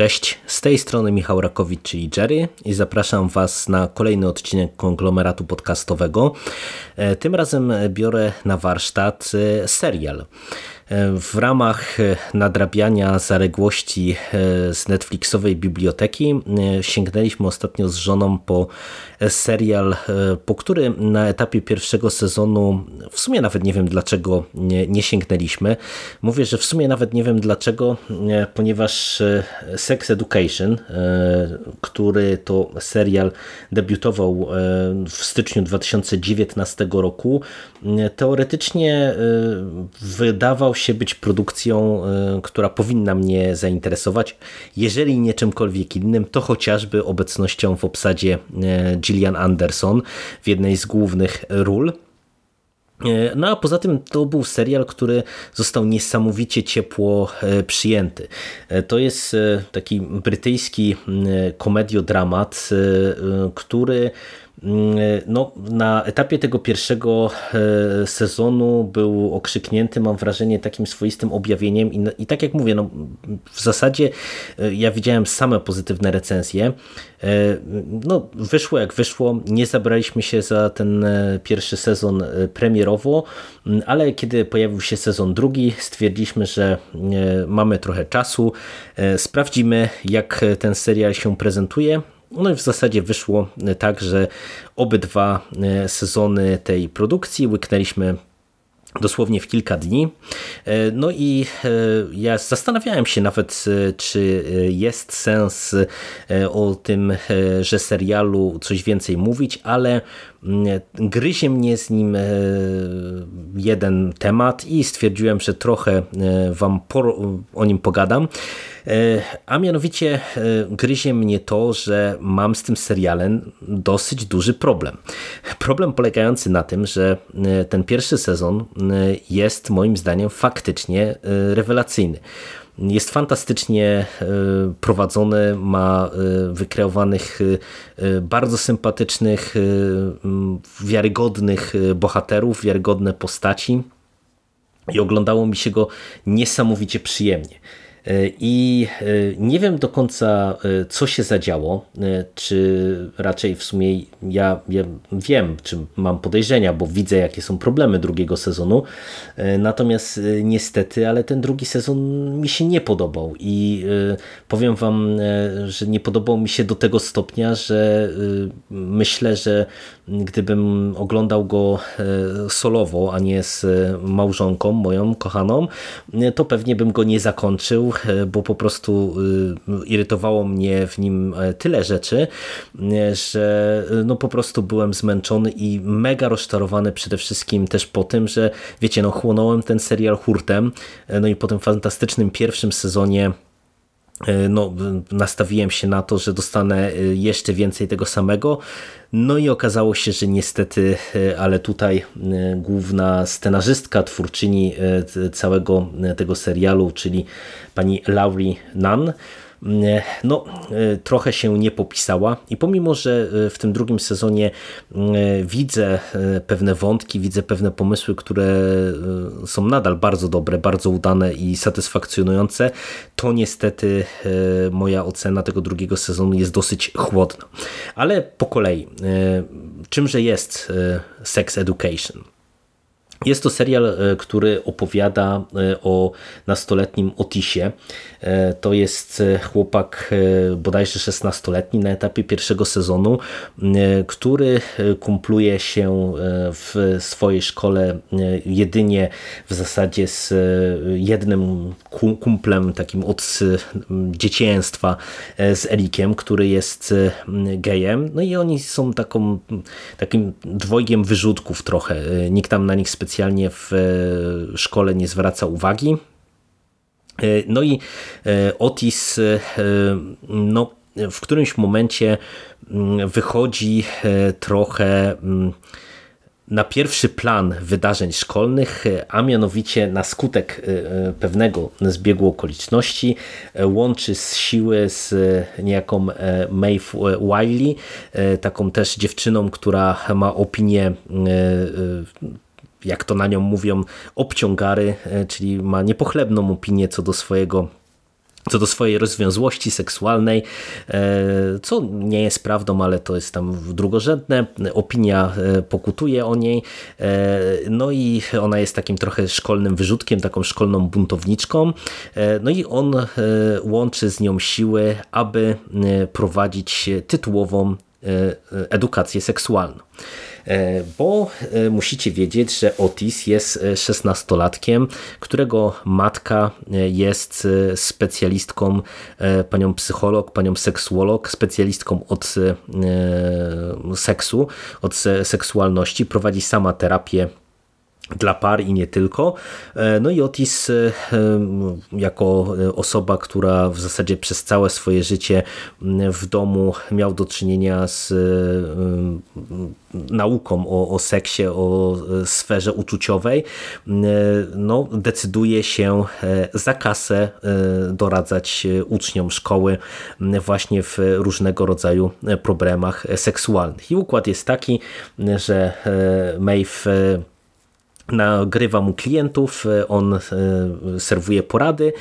Cześć, z tej strony Michał Rakowicz, czyli Jerry i zapraszam Was na kolejny odcinek konglomeratu podcastowego. E, tym razem biorę na warsztat e, serial. W ramach nadrabiania zaległości e, z Netflixowej biblioteki e, sięgnęliśmy ostatnio z żoną po serial, e, po który na etapie pierwszego sezonu w sumie nawet nie wiem dlaczego nie, nie sięgnęliśmy. Mówię, że w sumie nawet nie wiem dlaczego, ponieważ Sex Education, który to serial debiutował w styczniu 2019 roku, teoretycznie wydawał się być produkcją, y, która powinna mnie zainteresować. Jeżeli nie czymkolwiek innym, to chociażby obecnością w obsadzie y, Gillian Anderson w jednej z głównych ról. Y, no a poza tym to był serial, który został niesamowicie ciepło przyjęty. To jest taki brytyjski komediodramat, który no, na etapie tego pierwszego e, sezonu był okrzyknięty, mam wrażenie, takim swoistym objawieniem i, i tak jak mówię, no, w zasadzie e, ja widziałem same pozytywne recenzje. E, no, wyszło jak wyszło, nie zabraliśmy się za ten pierwszy sezon premierowo, ale kiedy pojawił się sezon drugi, stwierdziliśmy, że mamy trochę czasu, sprawdzimy jak ten serial się prezentuje no i w zasadzie wyszło tak, że obydwa e, sezony tej produkcji łyknęliśmy dosłownie w kilka dni. E, no i e, ja zastanawiałem się nawet, czy jest sens o tym, że serialu coś więcej mówić, ale gryzie mnie z nim jeden temat i stwierdziłem, że trochę wam o nim pogadam. E, a mianowicie e, gryzie mnie to, że mam z tym serialem dosyć duży problem. Problem polegający na tym, że e, ten pierwszy sezon jest moim zdaniem faktycznie rewelacyjny. Jest fantastycznie prowadzony, ma wykreowanych bardzo sympatycznych, wiarygodnych bohaterów, wiarygodne postaci i oglądało mi się go niesamowicie przyjemnie. E, I e, nie wiem do końca, e, co się zadziało, czy raczej w sumie ja, ja, wiem, czy mam podejrzenia, bo widzę, jakie są problemy drugiego sezonu. Natomiast niestety, ale ten drugi sezon mi się nie podobał i powiem Wam, że nie podobał mi się do tego stopnia, że myślę, że gdybym oglądał go solowo, a nie z małżonką moją kochaną, to pewnie bym go nie zakończył E, bo po prostu e, irytowało mnie w nim e, tyle rzeczy, że no po prostu byłem zmęczony i mega rozczarowany przede wszystkim też po tym, że wiecie, no chłonąłem ten serial hurtem, no i po tym fantastycznym pierwszym sezonie no, nastawiłem się na to, że dostanę jeszcze więcej tego samego. No i okazało się, że niestety, ale tutaj główna scenarzystka, twórczyni całego tego serialu, czyli pani Laurie Nunn, no, trochę się nie popisała i pomimo, że w tym drugim sezonie widzę pewne wątki, widzę pewne pomysły, które są nadal bardzo dobre, bardzo udane i satysfakcjonujące, to niestety moja ocena tego drugiego sezonu jest dosyć chłodna. Ale po kolei, czymże jest Sex Education? Jest to serial, e, który opowiada e, o nastoletnim Otisie. E, to jest chłopak bodajże 16-letni na etapie pierwszego sezonu, który kumpluje się w swojej szkole jedynie w zasadzie z jednym kumplem takim od dzieciństwa z Erikiem, który jest gejem. No i oni są taką, takim dwojgiem wyrzutków trochę. Nikt tam na nich specjalnie specjalnie w e, szkole nie zwraca uwagi. No i Otis no, w którymś momencie mm, wychodzi trochę mm, na pierwszy plan wydarzeń szkolnych, a mianowicie na skutek e, e, pewnego zbiegu okoliczności e, łączy z siły z niejaką Maeve Wiley, taką też dziewczyną, która ma opinię jak to na nią mówią, obciągary, czyli ma niepochlebną opinię co do swojego co do swojej rozwiązłości seksualnej, e, co nie jest prawdą, ale to jest tam drugorzędne. Opinia e, pokutuje o niej, e, no i ona jest takim trochę szkolnym wyrzutkiem, taką szkolną buntowniczką. No i on łączy z nią siły, aby prowadzić tytułową edukację seksualną. E, bo e, musicie wiedzieć, że Otis jest 16-latkiem, e, którego matka jest specjalistką, panią psycholog, panią seksuolog, specjalistką od seksu, od seksualności, prowadzi sama terapię dla par i nie tylko. E, no i Otis e, jako osoba, która w zasadzie przez całe swoje życie w domu miał do czynienia z nauką o, o seksie, o sferze uczuciowej, no, decyduje się e, za kasę doradzać uczniom szkoły właśnie w różnego rodzaju problemach seksualnych. I układ jest taki, że Maeve nagrywa mu klientów, e, on e, serwuje porady,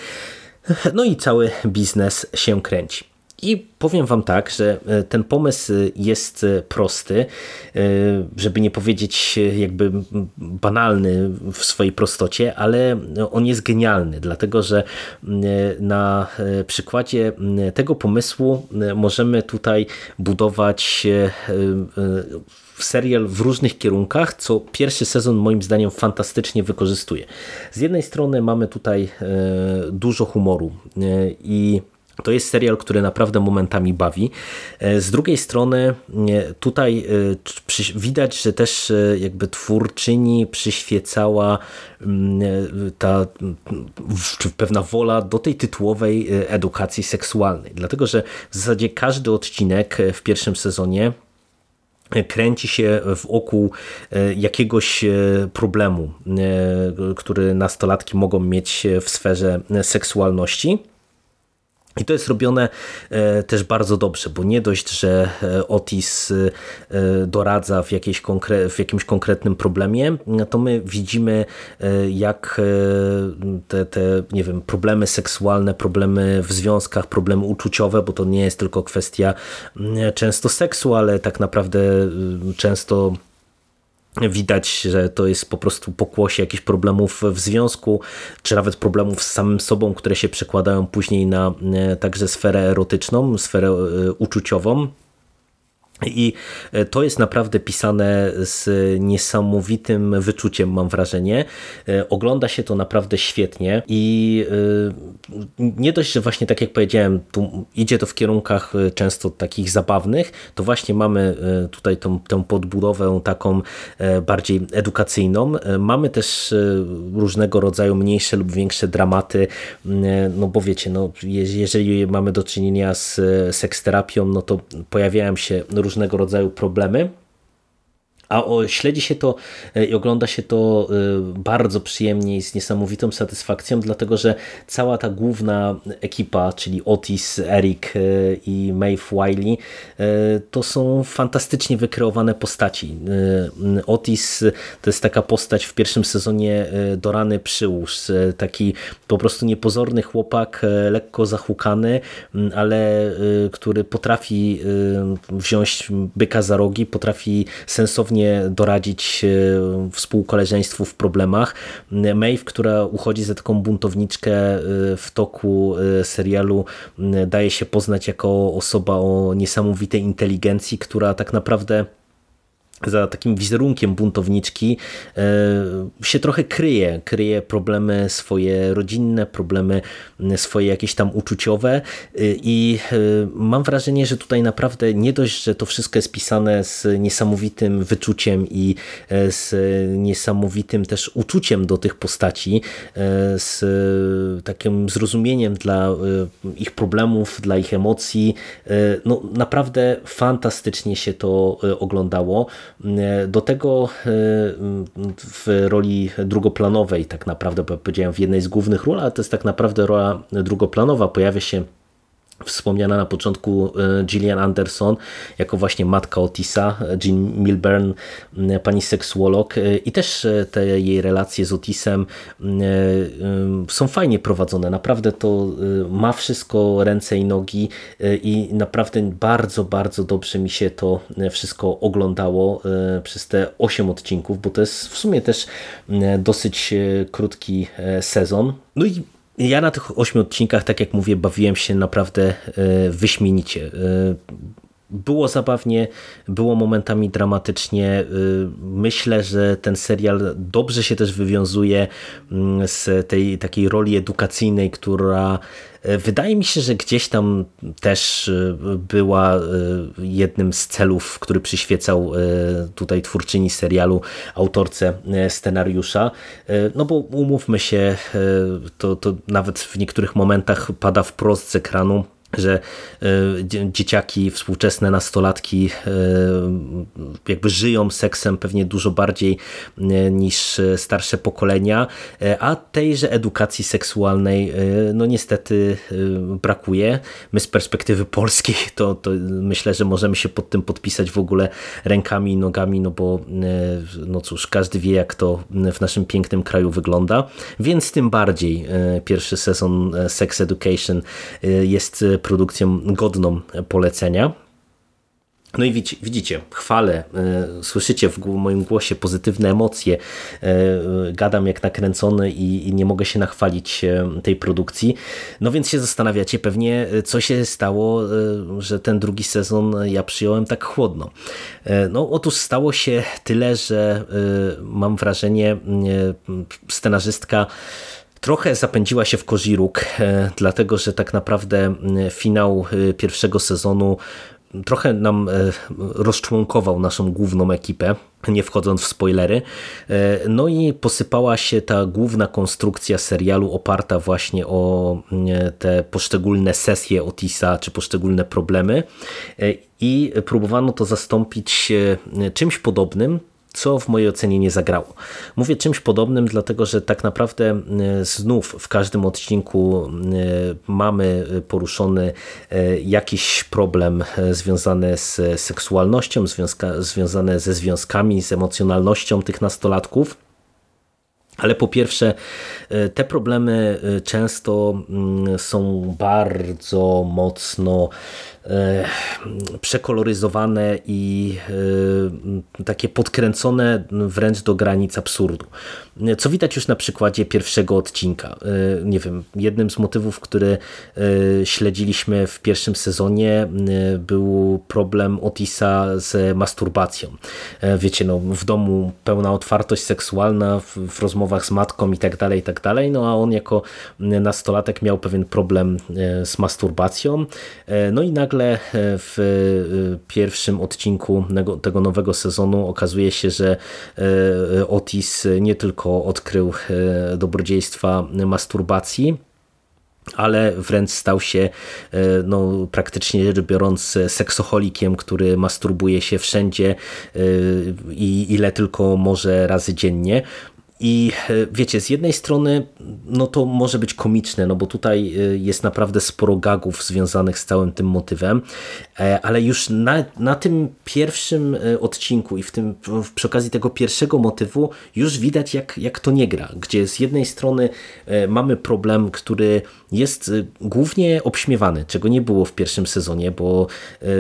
no i cały biznes się kręci. I powiem Wam tak, że e, ten pomysł jest prosty, żeby nie powiedzieć jakby banalny w swojej prostocie, ale on jest genialny, dlatego że na przykładzie tego pomysłu możemy tutaj budować serial w różnych kierunkach, co pierwszy sezon moim zdaniem fantastycznie wykorzystuje. Z jednej strony mamy tutaj e, dużo humoru e, i to jest serial, który naprawdę momentami bawi. E, z drugiej strony tutaj widać, że też jakby twórczyni przyświecała mm, ta pewna wola do tej tytułowej edukacji seksualnej. Dlatego, że w zasadzie każdy odcinek w pierwszym sezonie kręci się wokół e, jakiegoś e, problemu, e, który nastolatki mogą mieć w sferze seksualności. I to jest robione e, też bardzo dobrze, bo nie dość, że e, Otis e, doradza w, jakiejś konkre w jakimś konkretnym problemie, to my widzimy jak te, te nie wiem, problemy seksualne, problemy w związkach, problemy uczuciowe, bo to nie jest tylko kwestia często seksu, ale tak naprawdę często Widać, że to jest po prostu pokłosie jakichś problemów w związku, czy nawet problemów z samym sobą, które się przekładają później na e, także sferę erotyczną, sferę e, uczuciową. I e, to jest naprawdę pisane z niesamowitym wyczuciem, mam wrażenie. E, ogląda się to naprawdę świetnie i e, nie dość, że właśnie tak jak powiedziałem, idzie to w kierunkach często takich zabawnych, to właśnie mamy tutaj tą, tę podbudowę taką bardziej edukacyjną. Mamy też różnego rodzaju mniejsze lub większe dramaty, no bo wiecie, no, jeżeli mamy do czynienia z seksterapią, no to pojawiają się różne różnego rodzaju problemy. A o, śledzi się to e, i ogląda się to e, bardzo przyjemnie i z niesamowitą satysfakcją, dlatego że cała ta główna ekipa, czyli Otis, Eric e, i Maeve Wiley, to są fantastycznie wykreowane postaci. Otis to jest taka postać w pierwszym sezonie do rany przyłóż, taki po prostu niepozorny chłopak, lekko zahukany, ale który potrafi wziąć byka za rogi, potrafi sensownie doradzić e, współkoleżeństwu w problemach. Maeve, która uchodzi za taką buntowniczkę e, w toku e, serialu, daje się poznać jako osoba o niesamowitej inteligencji, która tak naprawdę za takim wizerunkiem buntowniczki e, się trochę kryje. Kryje problemy swoje rodzinne, problemy swoje jakieś tam uczuciowe e, i e, mam wrażenie, że tutaj naprawdę nie dość, że to wszystko jest pisane z niesamowitym wyczuciem i z niesamowitym też uczuciem do tych postaci, z takim zrozumieniem dla ich problemów, dla ich emocji. No naprawdę fantastycznie się to oglądało. Do tego e, w roli drugoplanowej, tak naprawdę, bo powiedziałem w jednej z głównych ról, ale to jest tak naprawdę rola drugoplanowa, pojawia się wspomniana na początku e, Gillian Anderson jako właśnie matka Otisa, Jean Milburn, pani seksuolog e, i też e, te jej relacje z Otisem są fajnie prowadzone. Naprawdę to ma wszystko ręce i nogi i naprawdę bardzo, bardzo dobrze mi się to wszystko oglądało przez te 8 odcinków, bo to jest w sumie też dosyć krótki sezon. No i ja na tych ośmiu odcinkach, tak jak mówię, bawiłem się naprawdę e, wyśmienicie. Było zabawnie, było momentami dramatycznie. E, myślę, że ten serial dobrze się też wywiązuje mm, z tej takiej roli edukacyjnej, która E, wydaje mi się, że gdzieś tam też e, była jednym z celów, który przyświecał tutaj twórczyni serialu, autorce scenariusza. No bo umówmy się, to, to nawet w niektórych momentach pada wprost z ekranu, że e, dzieciaki, współczesne nastolatki e, jakby żyją seksem pewnie dużo bardziej e, niż starsze pokolenia, a tejże edukacji seksualnej no niestety brakuje. My z perspektywy polskiej to, to myślę, że możemy się pod tym podpisać w ogóle rękami i nogami, no bo no cóż, każdy wie jak to w naszym pięknym kraju wygląda, więc tym bardziej pierwszy sezon Sex Education jest produkcją godną polecenia. No i widzicie, chwalę, e, słyszycie w moim głosie pozytywne emocje, e, gadam jak nakręcony i nie mogę się nachwalić e, tej produkcji. No więc się zastanawiacie pewnie, co się stało, że ten drugi sezon ja przyjąłem tak chłodno. No otóż stało się tyle, że mam wrażenie, scenarzystka Trochę zapędziła się w kozi róg, e, dlatego że tak naprawdę finał e, pierwszego sezonu trochę nam e, rozczłonkował naszą główną ekipę, nie wchodząc w spoilery. No i posypała się ta główna konstrukcja serialu oparta właśnie o te poszczególne sesje Otisa, czy poszczególne problemy i próbowano to zastąpić czymś podobnym, co w mojej ocenie nie zagrało. Mówię czymś podobnym, dlatego że tak naprawdę e, znów w każdym odcinku e, mamy poruszony e, jakiś problem związany z seksualnością, związka, związany ze związkami, z emocjonalnością tych nastolatków. Ale po pierwsze, te problemy często mm, są bardzo mocno przekoloryzowane i e, takie podkręcone wręcz do granic absurdu. Co widać już na przykładzie pierwszego odcinka. E, nie wiem, jednym z motywów, który śledziliśmy w pierwszym sezonie był problem Otisa z masturbacją. Wiecie, no, w domu pełna otwartość seksualna, w, w rozmowach z matką i tak dalej, i tak dalej, no a on jako nastolatek miał pewien problem z masturbacją. No i nagle nagle e, w e, pierwszym odcinku tego nowego sezonu okazuje się, że e, Otis nie tylko odkrył dobrodziejstwa masturbacji, ale wręcz stał się no, praktycznie rzecz biorąc seksoholikiem, który masturbuje się wszędzie i ile tylko może razy dziennie. I e, wiecie, z jednej strony no to może być komiczne, no bo tutaj e, jest naprawdę sporo gagów związanych z całym tym motywem, e, ale już na, na tym pierwszym odcinku i w tym, przy okazji tego pierwszego motywu już widać jak, jak to nie gra, gdzie z jednej strony mamy problem, który jest głównie obśmiewany, czego nie było w pierwszym sezonie, bo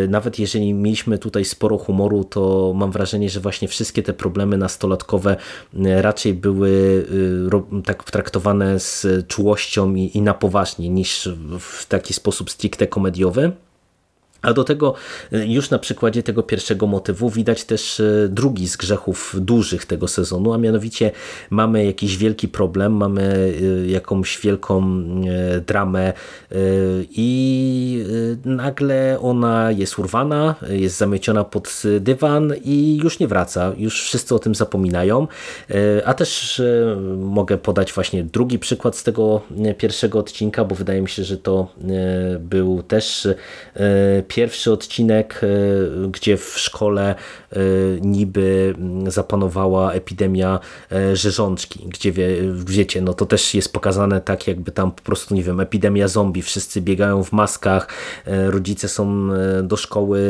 nawet jeżeli mieliśmy tutaj sporo humoru, to mam wrażenie, że właśnie wszystkie te problemy nastolatkowe raczej były były y, tak traktowane z czułością i, i na poważnie niż w taki sposób stricte komediowy. A do tego y, już na przykładzie tego pierwszego motywu widać też y, drugi z grzechów dużych tego sezonu, a mianowicie mamy jakiś wielki problem, mamy y, jakąś wielką dramę i nagle ona jest urwana, jest zamieciona pod dywan i już nie wraca, już wszyscy o tym zapominają, a też mogę podać właśnie drugi przykład z tego pierwszego odcinka, bo wydaje mi się, że to był też pierwszy odcinek, e, gdzie w szkole e, niby zapanowała epidemia e, rzeżączki, gdzie wie, wiecie, no to też jest pokazane tak jakby tam po prostu, nie wiem, epidemia zombie, wszyscy biegają w maskach, rodzice są do szkoły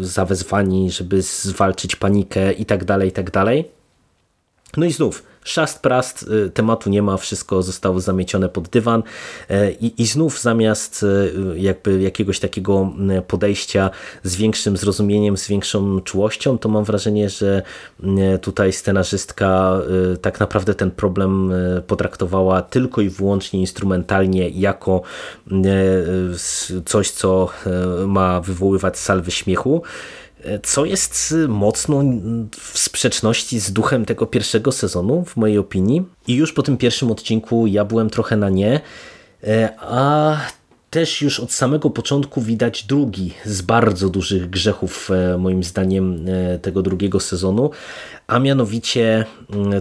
zawezwani, żeby zwalczyć panikę i tak dalej, i tak dalej. No i znów, szast prast, y, tematu nie ma, wszystko zostało zamiecione pod dywan e, i, i znów zamiast y, jakby jakiegoś takiego podejścia z większym zrozumieniem, z większą czułością, to mam wrażenie, że tutaj scenarzystka y, tak naprawdę ten problem potraktowała tylko i wyłącznie instrumentalnie jako coś, co ma wywoływać salwy śmiechu co jest mocno w sprzeczności z duchem tego pierwszego sezonu, w mojej opinii. I już po tym pierwszym odcinku ja byłem trochę na nie, e, a też już od samego początku widać drugi z bardzo dużych grzechów, e, moim zdaniem, e, tego drugiego sezonu, a mianowicie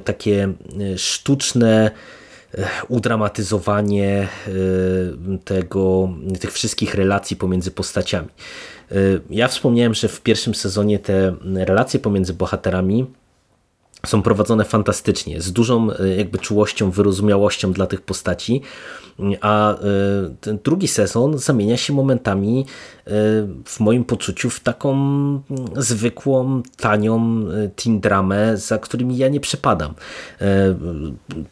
takie sztuczne udramatyzowanie tego, tych wszystkich relacji pomiędzy postaciami. Ja wspomniałem, że w pierwszym sezonie te relacje pomiędzy bohaterami są prowadzone fantastycznie, z dużą y, jakby czułością, wyrozumiałością dla tych postaci, a y, ten drugi sezon zamienia się momentami w moim poczuciu w taką zwykłą, tanią teen dramę, za którymi ja nie przepadam.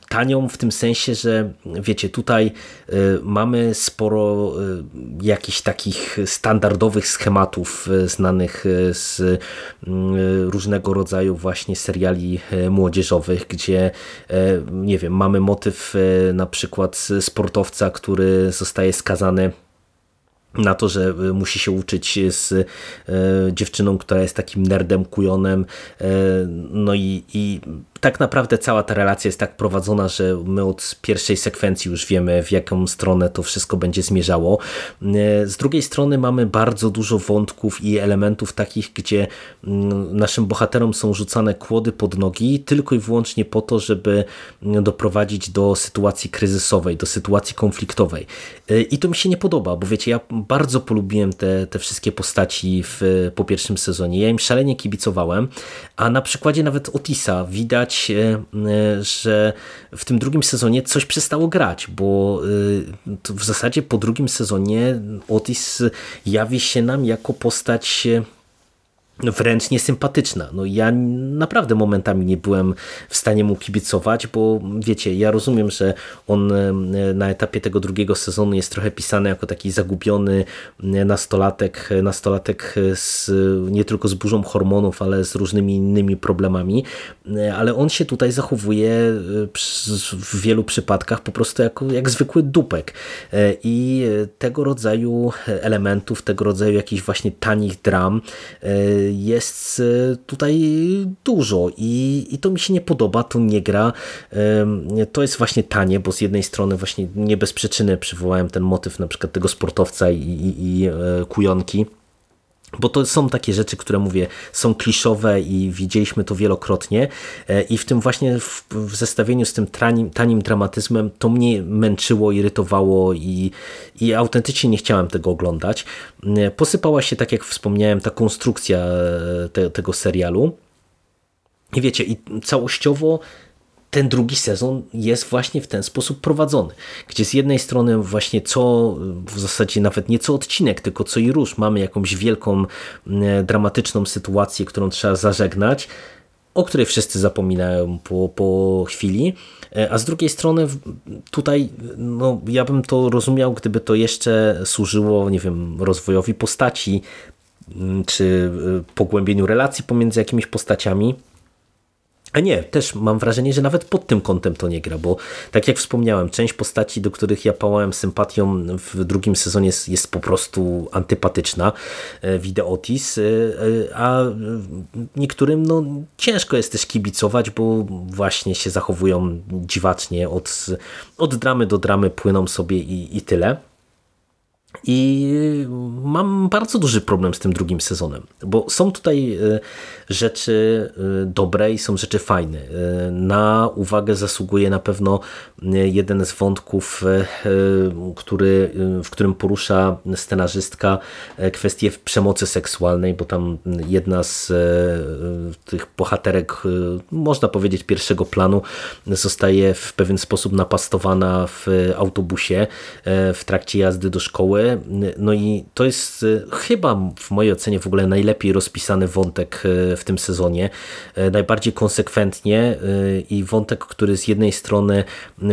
Tanią w tym sensie, że wiecie, tutaj mamy sporo jakichś takich standardowych schematów znanych z różnego rodzaju właśnie seriali młodzieżowych, gdzie nie wiem, mamy motyw na przykład sportowca, który zostaje skazany na to, że e, musi się uczyć z e, dziewczyną, która jest takim nerdem, kujonem. E, no i, i tak naprawdę cała ta relacja jest tak prowadzona, że my od pierwszej sekwencji już wiemy, w jaką stronę to wszystko będzie zmierzało. Z drugiej strony mamy bardzo dużo wątków i elementów takich, gdzie mm, naszym bohaterom są rzucane kłody pod nogi tylko i wyłącznie po to, żeby doprowadzić do sytuacji kryzysowej, do sytuacji konfliktowej. I to mi się nie podoba, bo wiecie, ja bardzo polubiłem te, te wszystkie postaci w, po pierwszym sezonie. Ja im szalenie kibicowałem, a na przykładzie nawet Otisa widać, e, że w tym drugim sezonie coś przestało grać, bo e, w zasadzie po drugim sezonie Otis jawi się nam jako postać wręcz niesympatyczna. No ja naprawdę momentami nie byłem w stanie mu kibicować, bo wiecie, ja rozumiem, że on na etapie tego drugiego sezonu jest trochę pisany jako taki zagubiony nastolatek, nastolatek z, nie tylko z burzą hormonów, ale z różnymi innymi problemami, ale on się tutaj zachowuje e, w wielu przypadkach po prostu jako, jak zwykły dupek e, i tego rodzaju elementów, tego rodzaju jakichś właśnie tanich dram e, jest e, tutaj dużo i, i to mi się nie podoba, to nie gra. To jest właśnie tanie, bo z jednej strony właśnie nie bez przyczyny przywołałem ten motyw na przykład tego sportowca i, i, i e, kujonki, bo to są takie rzeczy, które mówię, są kliszowe i widzieliśmy to wielokrotnie e, i w tym właśnie w, w zestawieniu z tym tanim, tanim dramatyzmem to mnie męczyło, irytowało i, i autentycznie nie chciałem tego oglądać. E, posypała się, tak jak wspomniałem, ta konstrukcja e, te, tego serialu. I wiecie, i całościowo ten drugi sezon jest właśnie w ten sposób prowadzony, gdzie z jednej strony właśnie co, w zasadzie nawet nie co odcinek, tylko co i róż mamy jakąś wielką, dramatyczną sytuację, którą trzeba zażegnać, o której wszyscy zapominają po, po chwili, e, a z drugiej strony tutaj no, ja bym to rozumiał, gdyby to jeszcze służyło, nie wiem, rozwojowi postaci, czy e, pogłębieniu relacji pomiędzy jakimiś postaciami, A nie, też mam wrażenie, że nawet pod tym kątem to nie gra, bo tak jak wspomniałem, część postaci, do których ja pałałem sympatią w drugim sezonie jest, jest po prostu antypatyczna, Widzę Otis, a niektórym no, ciężko jest też kibicować, bo właśnie się zachowują dziwacznie, od, od dramy do dramy płyną sobie i, i tyle. I mam bardzo duży problem z tym drugim sezonem, bo są tutaj e, rzeczy e, dobre i są rzeczy fajne. E, na uwagę zasługuje na pewno jeden z wątków, który, w którym porusza scenarzystka kwestię przemocy seksualnej, bo tam jedna z tych bohaterek, można powiedzieć pierwszego planu, zostaje w pewien sposób napastowana w autobusie w trakcie jazdy do szkoły no i to jest e, chyba w mojej ocenie w ogóle najlepiej rozpisany wątek e, w tym sezonie. E, najbardziej konsekwentnie i wątek, który z jednej strony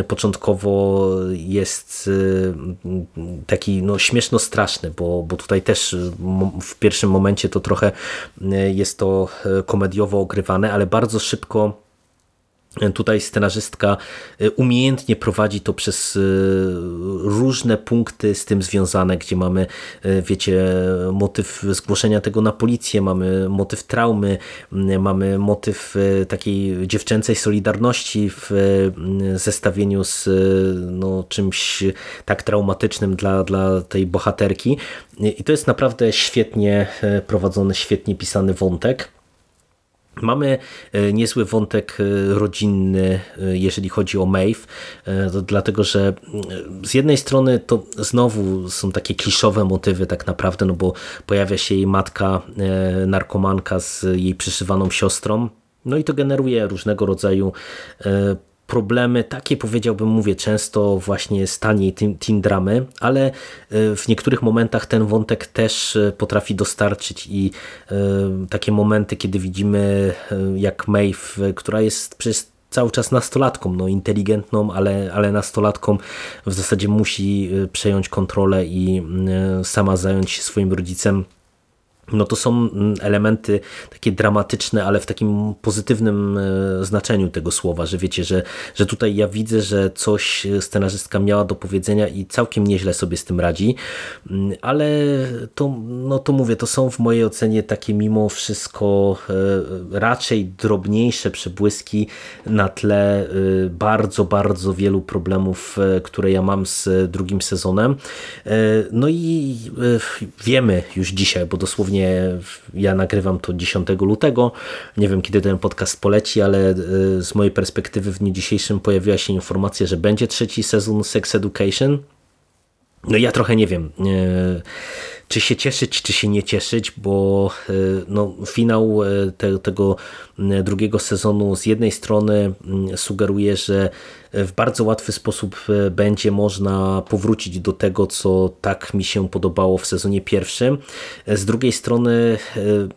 początkowo jest taki no, śmieszno-straszny, bo, bo tutaj też w pierwszym momencie to trochę jest to komediowo ogrywane, ale bardzo szybko Tutaj scenarzystka e, umiejętnie prowadzi to przez e, różne punkty z tym związane, gdzie mamy, e, wiecie, motyw zgłoszenia tego na policję, mamy motyw traumy, mamy motyw takiej dziewczęcej solidarności w zestawieniu z no, czymś tak traumatycznym dla, dla tej bohaterki. I to jest naprawdę świetnie prowadzony, świetnie pisany wątek. Mamy e, niezły wątek e, rodzinny, e, jeżeli chodzi o Maeve, dlatego że z jednej strony to znowu są takie kliszowe motywy tak naprawdę, no bo pojawia się jej matka narkomanka z jej przyszywaną siostrą, no i to generuje różnego rodzaju problemy, takie powiedziałbym, mówię często właśnie stanie teen, teen dramy, ale e, w niektórych momentach ten wątek też e, potrafi dostarczyć i e, takie momenty, kiedy widzimy jak Maeve, która jest przez cały czas nastolatką, no inteligentną, ale, ale nastolatką w zasadzie musi przejąć kontrolę i sama zająć się swoim rodzicem no to są mm, elementy takie dramatyczne, ale w takim pozytywnym e, znaczeniu tego słowa, że wiecie, że, że tutaj ja widzę, że coś scenarzystka miała do powiedzenia i całkiem nieźle sobie z tym radzi, mm, ale to, no to mówię, to są w mojej ocenie takie mimo wszystko e, raczej drobniejsze przebłyski na tle e, bardzo, bardzo wielu problemów, które ja mam z drugim sezonem. No i wiemy już dzisiaj, bo dosłownie ja nagrywam to 10 lutego. Nie wiem, kiedy ten podcast poleci, ale e, z mojej perspektywy w dniu dzisiejszym pojawiła się informacja, że będzie trzeci sezon Sex Education. No ja trochę nie wiem, e, czy się cieszyć, czy się nie cieszyć, bo e, no, finał te, tego drugiego sezonu z jednej strony sugeruje, że w bardzo łatwy sposób e, będzie można powrócić do tego, co tak mi się podobało w sezonie pierwszym. Z drugiej strony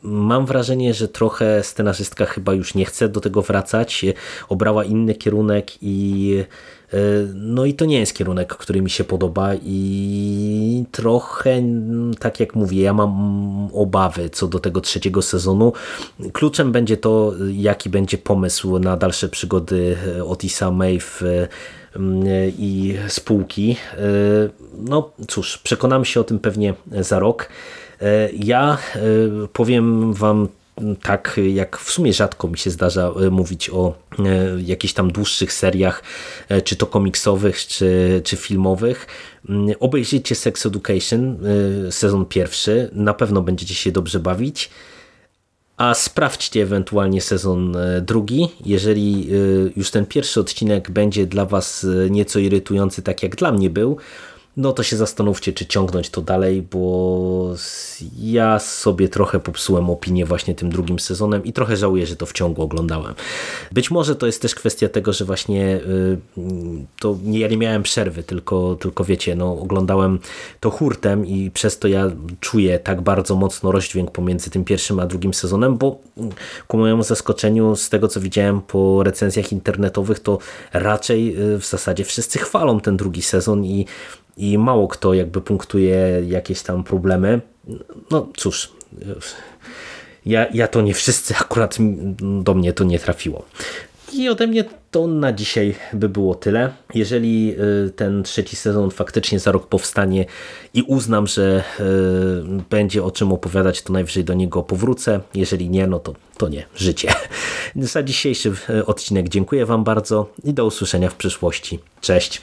mam wrażenie, że trochę scenarzystka chyba już nie chce do tego wracać, obrała inny kierunek i no i to nie jest kierunek, który mi się podoba i trochę, tak jak mówię, ja mam obawy co do tego trzeciego sezonu. Kluczem będzie to, jaki będzie pomysł na dalsze przygody Otisa Maeve i spółki. No cóż, przekonamy się o tym pewnie za rok. Ja powiem Wam tak jak w sumie rzadko mi się zdarza mówić o jakichś tam dłuższych seriach, czy to komiksowych, czy, czy filmowych. Obejrzyjcie Sex Education, sezon pierwszy, na pewno będziecie się dobrze bawić. A sprawdźcie ewentualnie sezon e, drugi. Jeżeli e, już ten pierwszy odcinek będzie dla Was e, nieco irytujący, tak jak dla mnie był, no to się zastanówcie, czy ciągnąć to dalej, bo ja sobie trochę popsułem opinię właśnie tym drugim sezonem i trochę żałuję, że to w ciągu oglądałem. Być może to jest też kwestia tego, że właśnie y, to nie ja nie miałem przerwy, tylko, tylko wiecie, no oglądałem to hurtem i przez to ja czuję tak bardzo mocno rozdźwięk pomiędzy tym pierwszym a drugim sezonem, bo ku mojemu zaskoczeniu z tego, co widziałem po recenzjach internetowych, to raczej y, w zasadzie wszyscy chwalą ten drugi sezon i i mało kto jakby punktuje jakieś tam problemy. No cóż, ja, ja to nie wszyscy, akurat do mnie to nie trafiło. I ode mnie to na dzisiaj by było tyle. Jeżeli y, ten trzeci sezon faktycznie za rok powstanie i uznam, że y, będzie o czym opowiadać, to najwyżej do niego powrócę. Jeżeli nie, no to, to nie. Życie. Za dzisiejszy y, odcinek dziękuję Wam bardzo i do usłyszenia w przyszłości. Cześć.